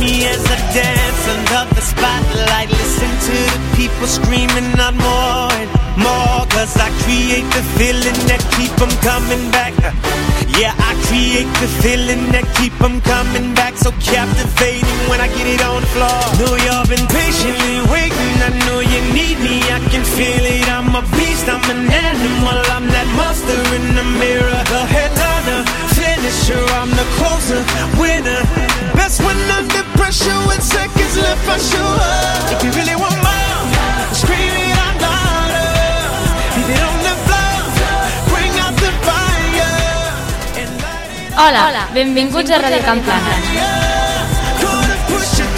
me as I dance under the spotlight. Listen to the people screaming out more and more. Cause I create the feeling that keep them coming back. Yeah, I create the feeling that keep them coming back. So captivating when I get it on the floor. Know you've been patiently waiting. I know you need me. I can feel it. I'm a beast. I'm an animal. I'm that monster in the mirror. The headliner, finisher. I'm the closer, winner. Best when under pressure with seconds left. I show up. If you really want more, scream it out louder. Leave it on the floor. Bring out the fire. And Hola, Hola. benvinguts a Ràdio Campana. Gonna push it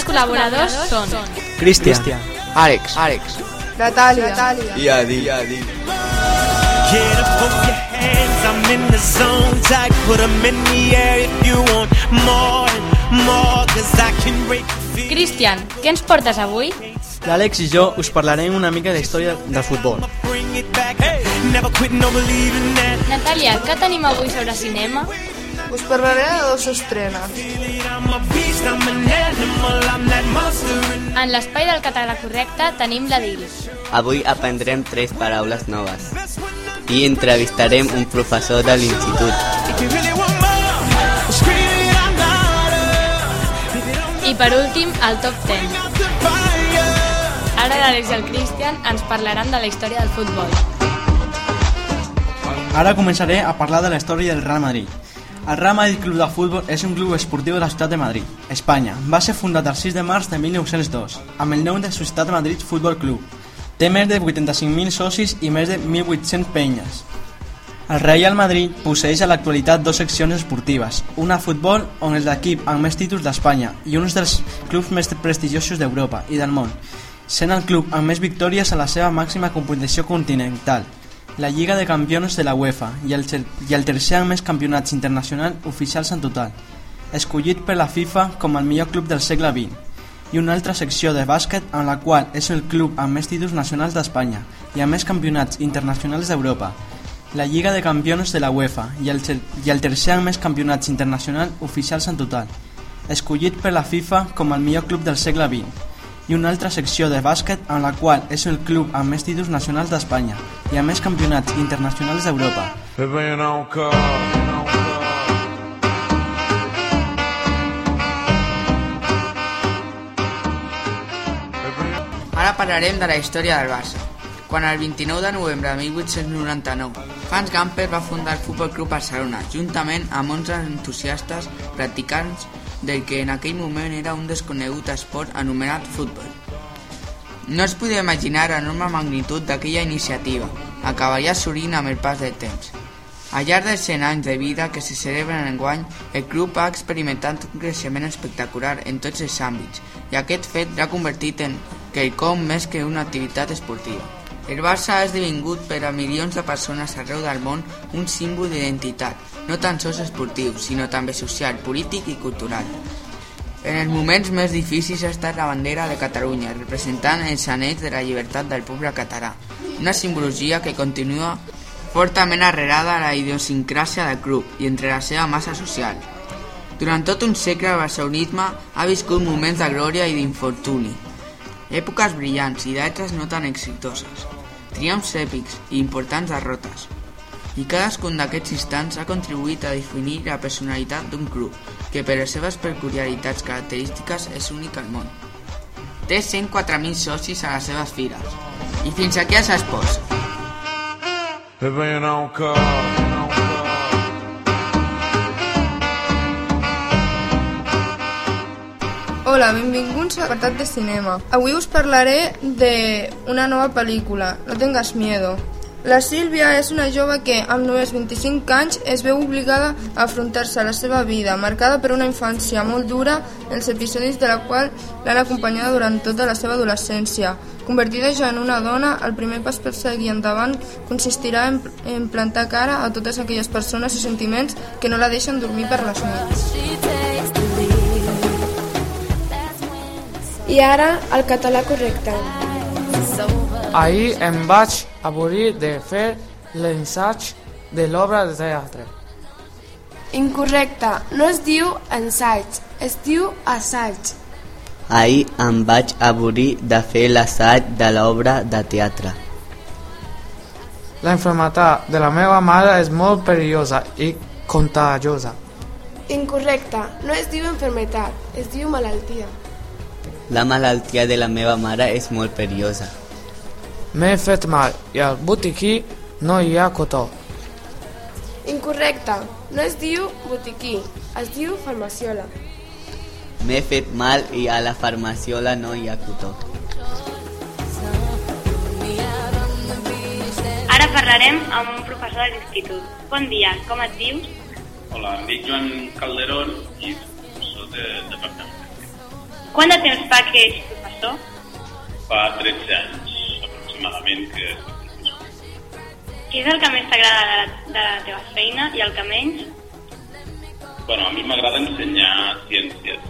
nostres col·laboradors són Cristian, Àlex, Àlex, Natàlia. Natàlia. i Adi, i Adi. Get up off your hands, I'm in the zone. Tight, put 'em in the air if you want more and more. Cause I can break. Cristian, què ens portes avui? l'Àlex i jo us parlarem una mica de història del futbol. Natàlia, què tenim avui sobre cinema? Us parlaré de dos estrenes. En l'espai del català correcte tenim la DIL. Avui aprendrem tres paraules noves i entrevistarem un professor de l'institut. I per últim, el top 10. the fire. Ara l'Àlex i el Cristian ens parlaran de la història del futbol. Ara començaré a parlar de la història del Real Madrid. El Real Madrid Club de Futbol és un club esportiu de la ciutat de Madrid, Espanya. Va ser fundat el 6 de març de 1902, amb el nom de Societat de Madrid Futbol Club. Té més de 85.000 socis i més de 1.800 penyes. El Real Madrid posseix a l'actualitat dues seccions esportives, una a futbol, on és l'equip amb més títols d'Espanya i un dels clubs més prestigiosos d'Europa i del món, sent el club amb més victòries a la seva màxima competició continental, la Lliga de Campions de la UEFA i el, i el tercer amb més campionats internacionals oficials en total, escollit per la FIFA com el millor club del segle XX, i una altra secció de bàsquet en la qual és el club amb més títols nacionals d'Espanya i amb més campionats internacionals d'Europa, la Lliga de Campions de la UEFA i el, i el tercer amb més campionats internacionals oficials en total, escollit per la FIFA com el millor club del segle XX, i una altra secció de bàsquet en la qual és el club amb més títols nacionals d'Espanya i amb més campionats internacionals d'Europa. Ara parlarem de la història del Barça. Quan el 29 de novembre de 1899, Hans Gamper va fundar el Futbol Club Barcelona, juntament amb 11 entusiastes practicants del que en aquell moment era un desconegut esport anomenat futbol. No es podia imaginar l'enorme magnitud d'aquella iniciativa. Acabaria sorint amb el pas del temps. Al llarg dels 100 anys de vida que se celebren en guany, el club ha experimentat un creixement espectacular en tots els àmbits i aquest fet l'ha convertit en quelcom més que una activitat esportiva. El Barça ha esdevingut per a milions de persones arreu del món un símbol d'identitat, no tan sols esportiu, sinó també social, polític i cultural. En els moments més difícils ha estat la bandera de Catalunya, representant els anells de la llibertat del poble català, una simbologia que continua fortament arrelada a la idiosincràsia del club i entre la seva massa social. Durant tot un segle el barcelonisme ha viscut moments de glòria i d'infortuni, èpoques brillants i d'altres no tan exitoses, triomfs èpics i importants derrotes i cadascun d'aquests instants ha contribuït a definir la personalitat d'un club, que per les seves peculiaritats característiques és únic al món. Té 104.000 socis a les seves files. I fins aquí els esports. Hola, benvinguts a l'apartat de cinema. Avui us parlaré de una nova pel·lícula, No tengas miedo, la Sílvia és una jove que, amb només 25 anys, es veu obligada a afrontar-se a la seva vida, marcada per una infància molt dura, els episodis de la qual l'han acompanyada durant tota la seva adolescència. Convertida ja en una dona, el primer pas per seguir endavant consistirà en, en plantar cara a totes aquelles persones i sentiments que no la deixen dormir per les nits. I ara, el català correcte. Ahir em vaig avorrir de fer l'ensaig de l'obra de teatre. Incorrecte. No es diu ensaig, es diu assaig. Ahir em vaig avorrir de fer l'assaig de l'obra de teatre. La infermetat de la meva mare és molt perillosa i contagiosa. Incorrecte. No es diu enfermetat, es diu malaltia. La malaltia de la meva mare és molt perillosa. M'he fet mal i al botiquí no hi ha cotó. Incorrecte. No es diu botiquí, es diu farmaciola. M'he fet mal i a la farmaciola no hi ha cotó. Ara parlarem amb un professor de l'institut. Bon dia, com et dius? Hola, em dic Joan Calderón i soc de departament. Quant de temps fa que ets professor? Fa 13 anys aproximadament que. Què és el que més t'agrada de, la- de la teva feina i el que menys? Bueno, a mi m'agrada ensenyar ciències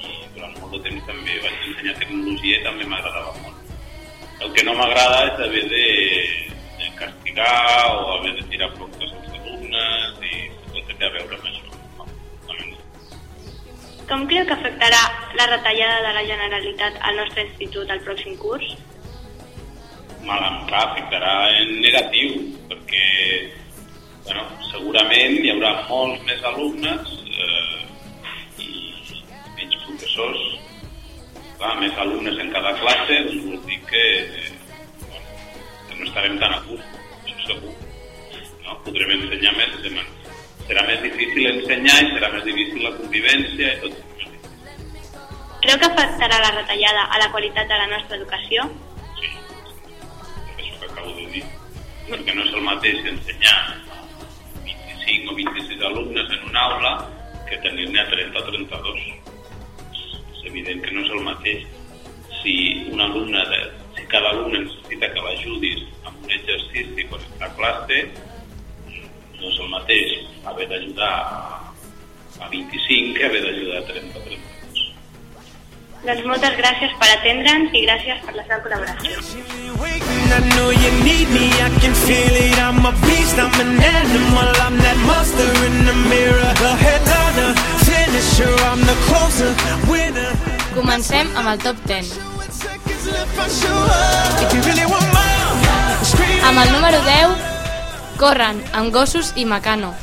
i durant molt de temps també vaig ensenyar tecnologia i també m'agradava molt. El que no m'agrada és haver de, de castigar o haver de tirar productes als alumnes i tot té a veure amb això. No, també no. Com creu que afectarà la retallada de la Generalitat al nostre institut al pròxim curs? Mal em clar, afectarà en negatiu, perquè bueno, segurament hi haurà molts més alumnes eh, i menys professors. Clar, més alumnes en cada classe, doncs vol dir que, eh, que no estarem tan a gust, això segur. No? Podrem ensenyar més, demà. serà més difícil ensenyar i serà més difícil la convivència i tot. Creu que afectarà la retallada a la qualitat de la nostra educació? De dir, perquè no és el mateix ensenyar a 25 o 26 alumnes en una aula que tenir-ne a 30 o 32. És evident que no és el mateix. Si un alumne, de, si cada alumne necessita que l'ajudis amb un exercici quan està a classe, no és el mateix haver d'ajudar a 25 que haver d'ajudar a 30 o 32. Doncs moltes gràcies per atendre'ns i gràcies per la seva col·laboració. I know you need me, I can feel it. I'm a beast, I'm an animal. I'm that monster in the mirror. The headliner, finisher, I'm the closer, winner. Comencem amb el top 10. If I show up, if you really want more, scream. Amb el número 10, Corren, amb gossos i Macano.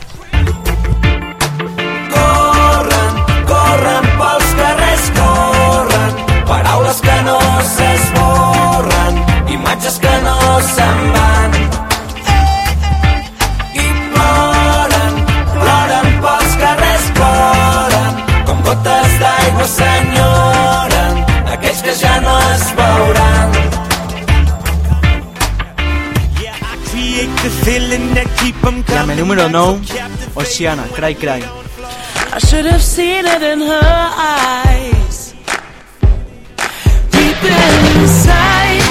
Número 9, Oceana, Cry Cry. I should have seen it in her eyes. Deep inside,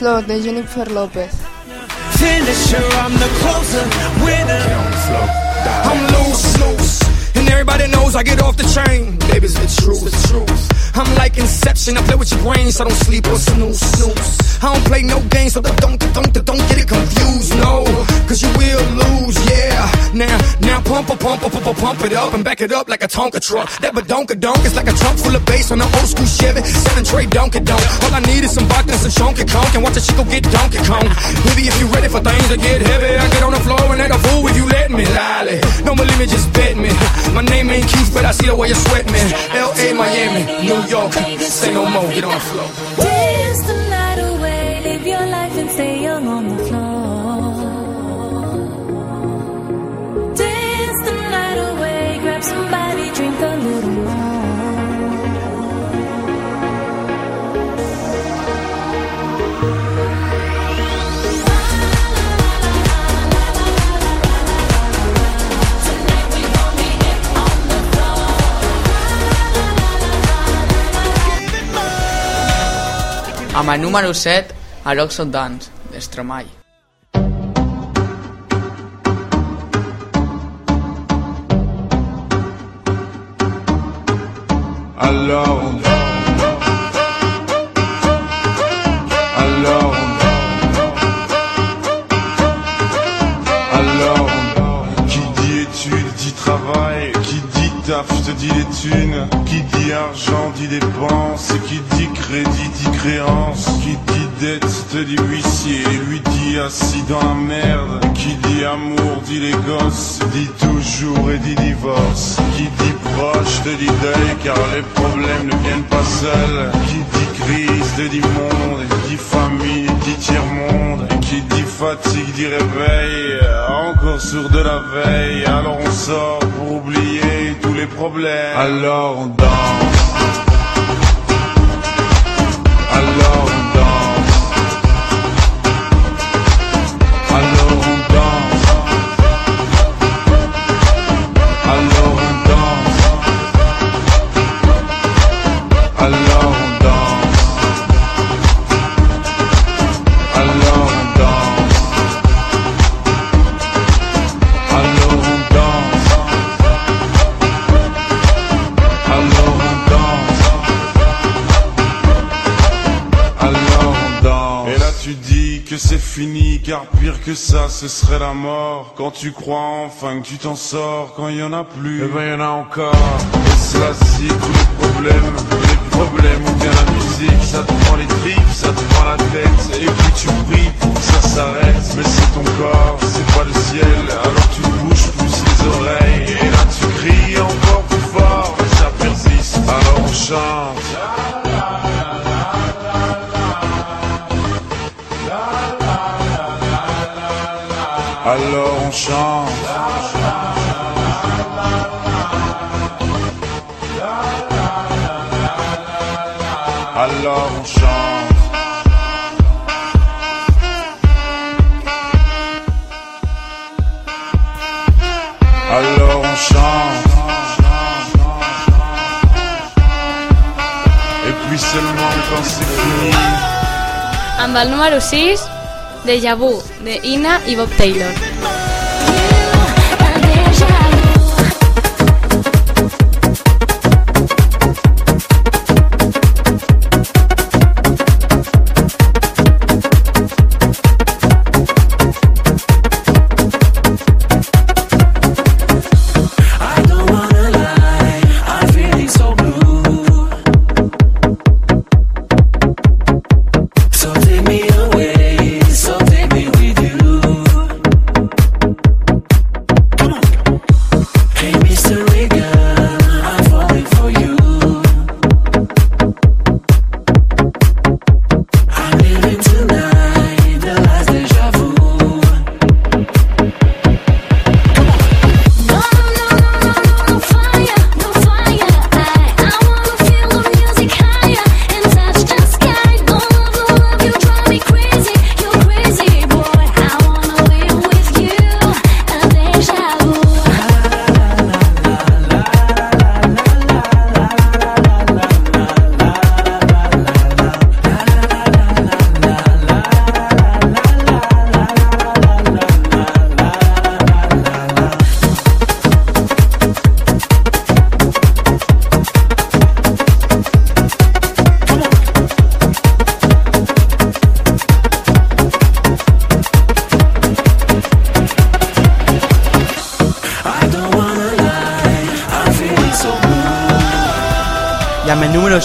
Floor, de Jennifer López. Finisher, I'm the closer, winner. I'm loose, loose. And everybody knows I get off the train. Baby, it's the truth. The truth. I'm like Inception. I play with your brain, so I don't sleep or snooze, snooze. I don't play no games, so don't, don't, don't get it confused. No, cause you will lose, yeah. Now, now pump, pump, pump, pump, pump, it up and back it up like a Tonka truck. That badonka donk is like a trunk full of bass on an old school Chevy. Seven tray donkey donk. All I need is some vodka and some chunky conk and watch a chico get Donkey Kong. Maybe if you ready for things to get heavy, I get on the floor and act a fool if you let me. Lolly, don't believe me, just bet me. My name ain't Keith, but I see the way you sweat me. L.A., Miami, New York, say no more, get on the floor. amb el número 7 a l'Oxford Dance, d'Estromall. Créance, qui dit dette te dit huissier, lui dit assis dans la merde, qui dit amour dit les gosses, dit toujours et dit divorce, qui dit proche te dit deuil car les problèmes ne viennent pas seuls, qui dit crise te dit monde, dit famille dit tiers-monde, et qui dit fatigue dit réveil, encore sur de la veille, alors on sort pour oublier tous les problèmes, alors on danse. Car pire que ça, ce serait la mort. Quand tu crois enfin que tu t'en sors, quand il y en a plus, eh ben y en a encore. Et cela si tous les problèmes, les problèmes ou bien la musique, ça te prend les tripes, ça te prend la tête. Et puis tu pries pour que ça s'arrête, mais c'est ton corps, c'est pas le ciel. Alors tu bouges plus les oreilles, et là tu cries encore plus fort, mais ça persiste. Alors on chante. Alors on chante. Alors on chante. Alors on chante. Et puis seulement quand c'est fini. Amb el número 6, Deja Vu, de Ina i Bob Taylor.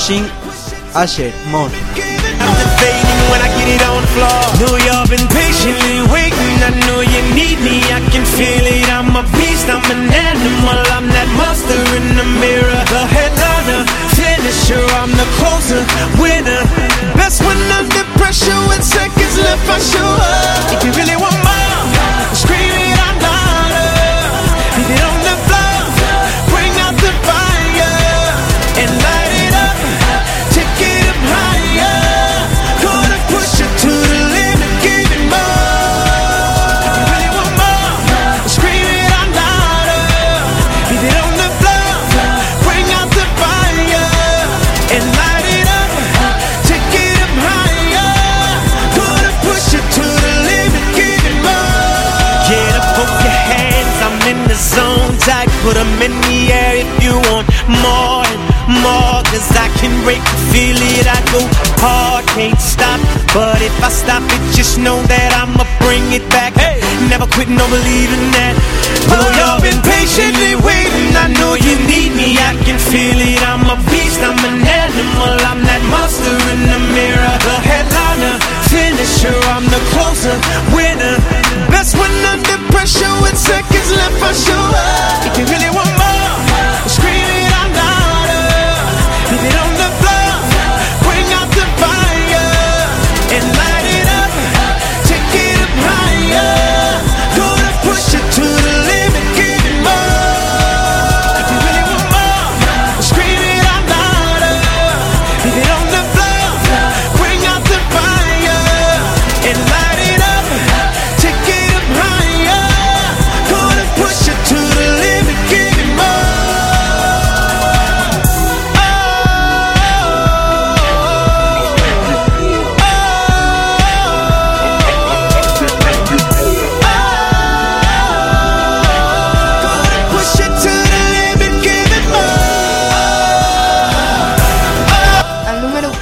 Asher Mon. When I get it on the floor. Know you've been patiently waiting. I know you need me, I can feel it. I'm a beast, I'm an animal. I'm that monster in the mirror. The headliner, finisher. I'm the closer, winner. Best when under pressure seconds left, I show up. If you really want it back. Hey. Never quitting no believing that. Blow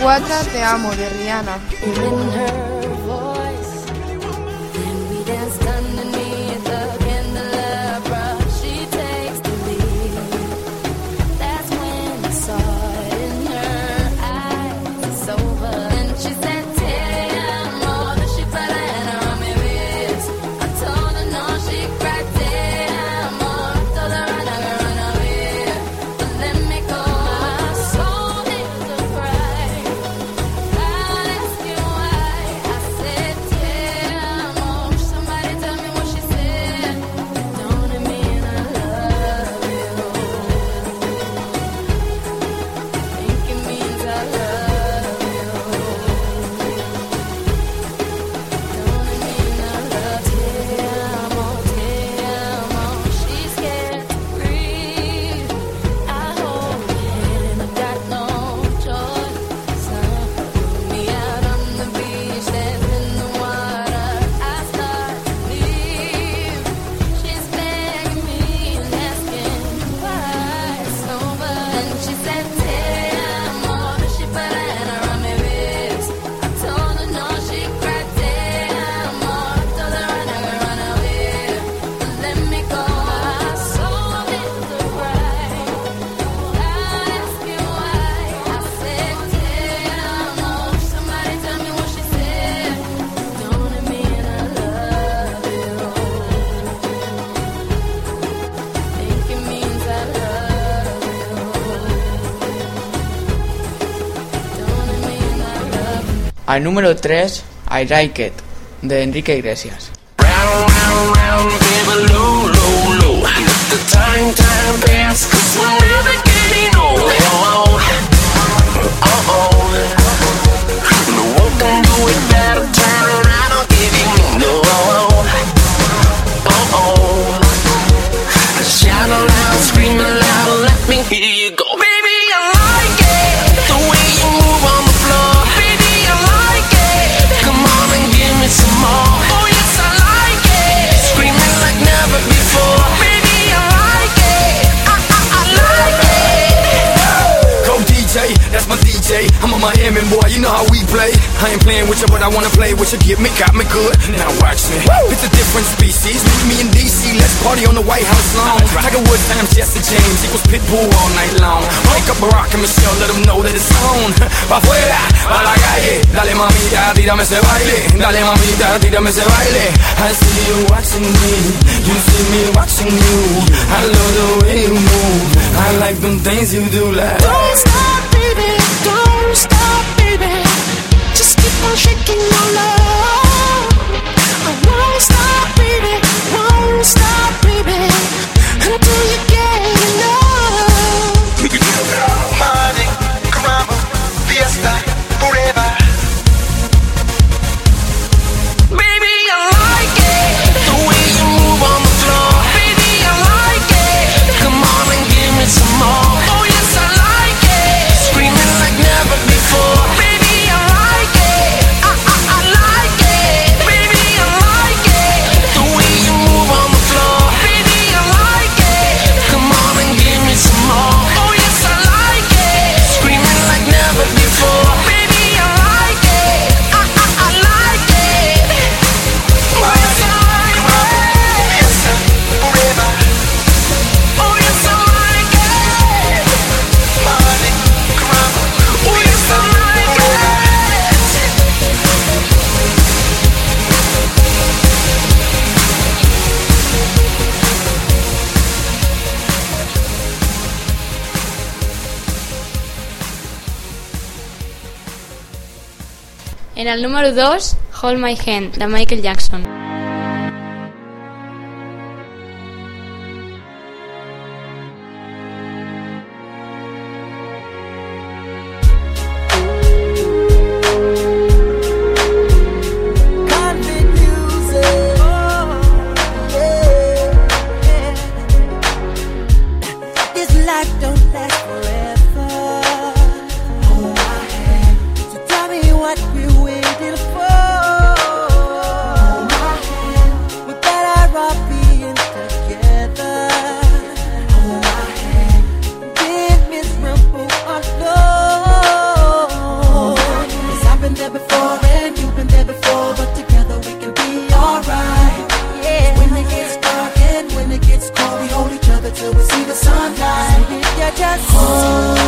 4 Te amo de Rihanna. Al número 3, I Like It, de Enrique Iglesias. You know how we play. I ain't playing with you, but I wanna play with you. Get me, got me good. Now watch me. Woo! It's a different species. Meet me in DC. Let's party on the White House lawn. Tiger Woods I'm Jesse James equals Pitbull all night long. Wake up Barack and Michelle, let them know that it's on. Pa' afuera, pa' la calle. Dale mamita, tírame ese baile. Dale mamita, tírame ese baile. I see you watching me. You see me watching you. I love the way you move. I like them things you do. Like. Don't stop, baby. Don't stop baby. Just keep on shaking your love. I won't stop, baby. Won't stop, En el número 2, Hold My Hand, de Michael Jackson. Just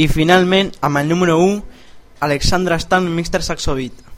I finalment, amb el número 1, Alexandra Stan Mixter Saxo Beat.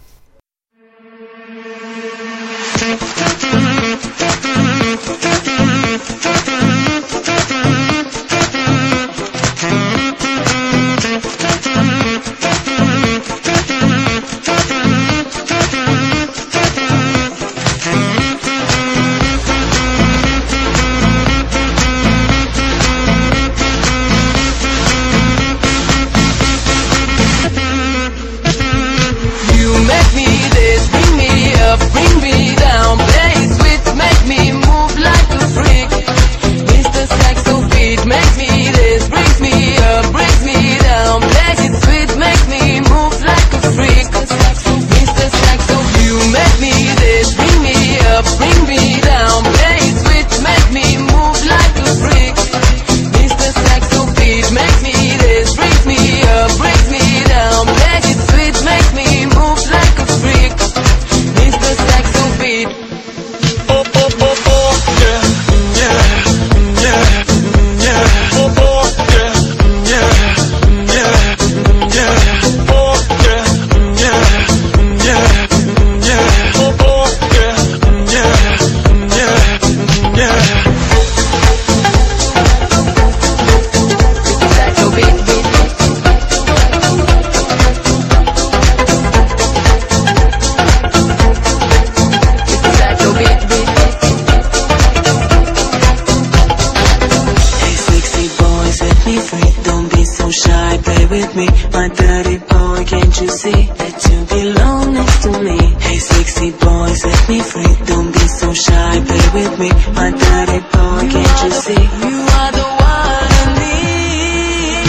Don't be so shy, play with me. My daddy boy, can't you see? You are the one I need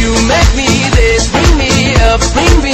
You make me this, bring me up, bring me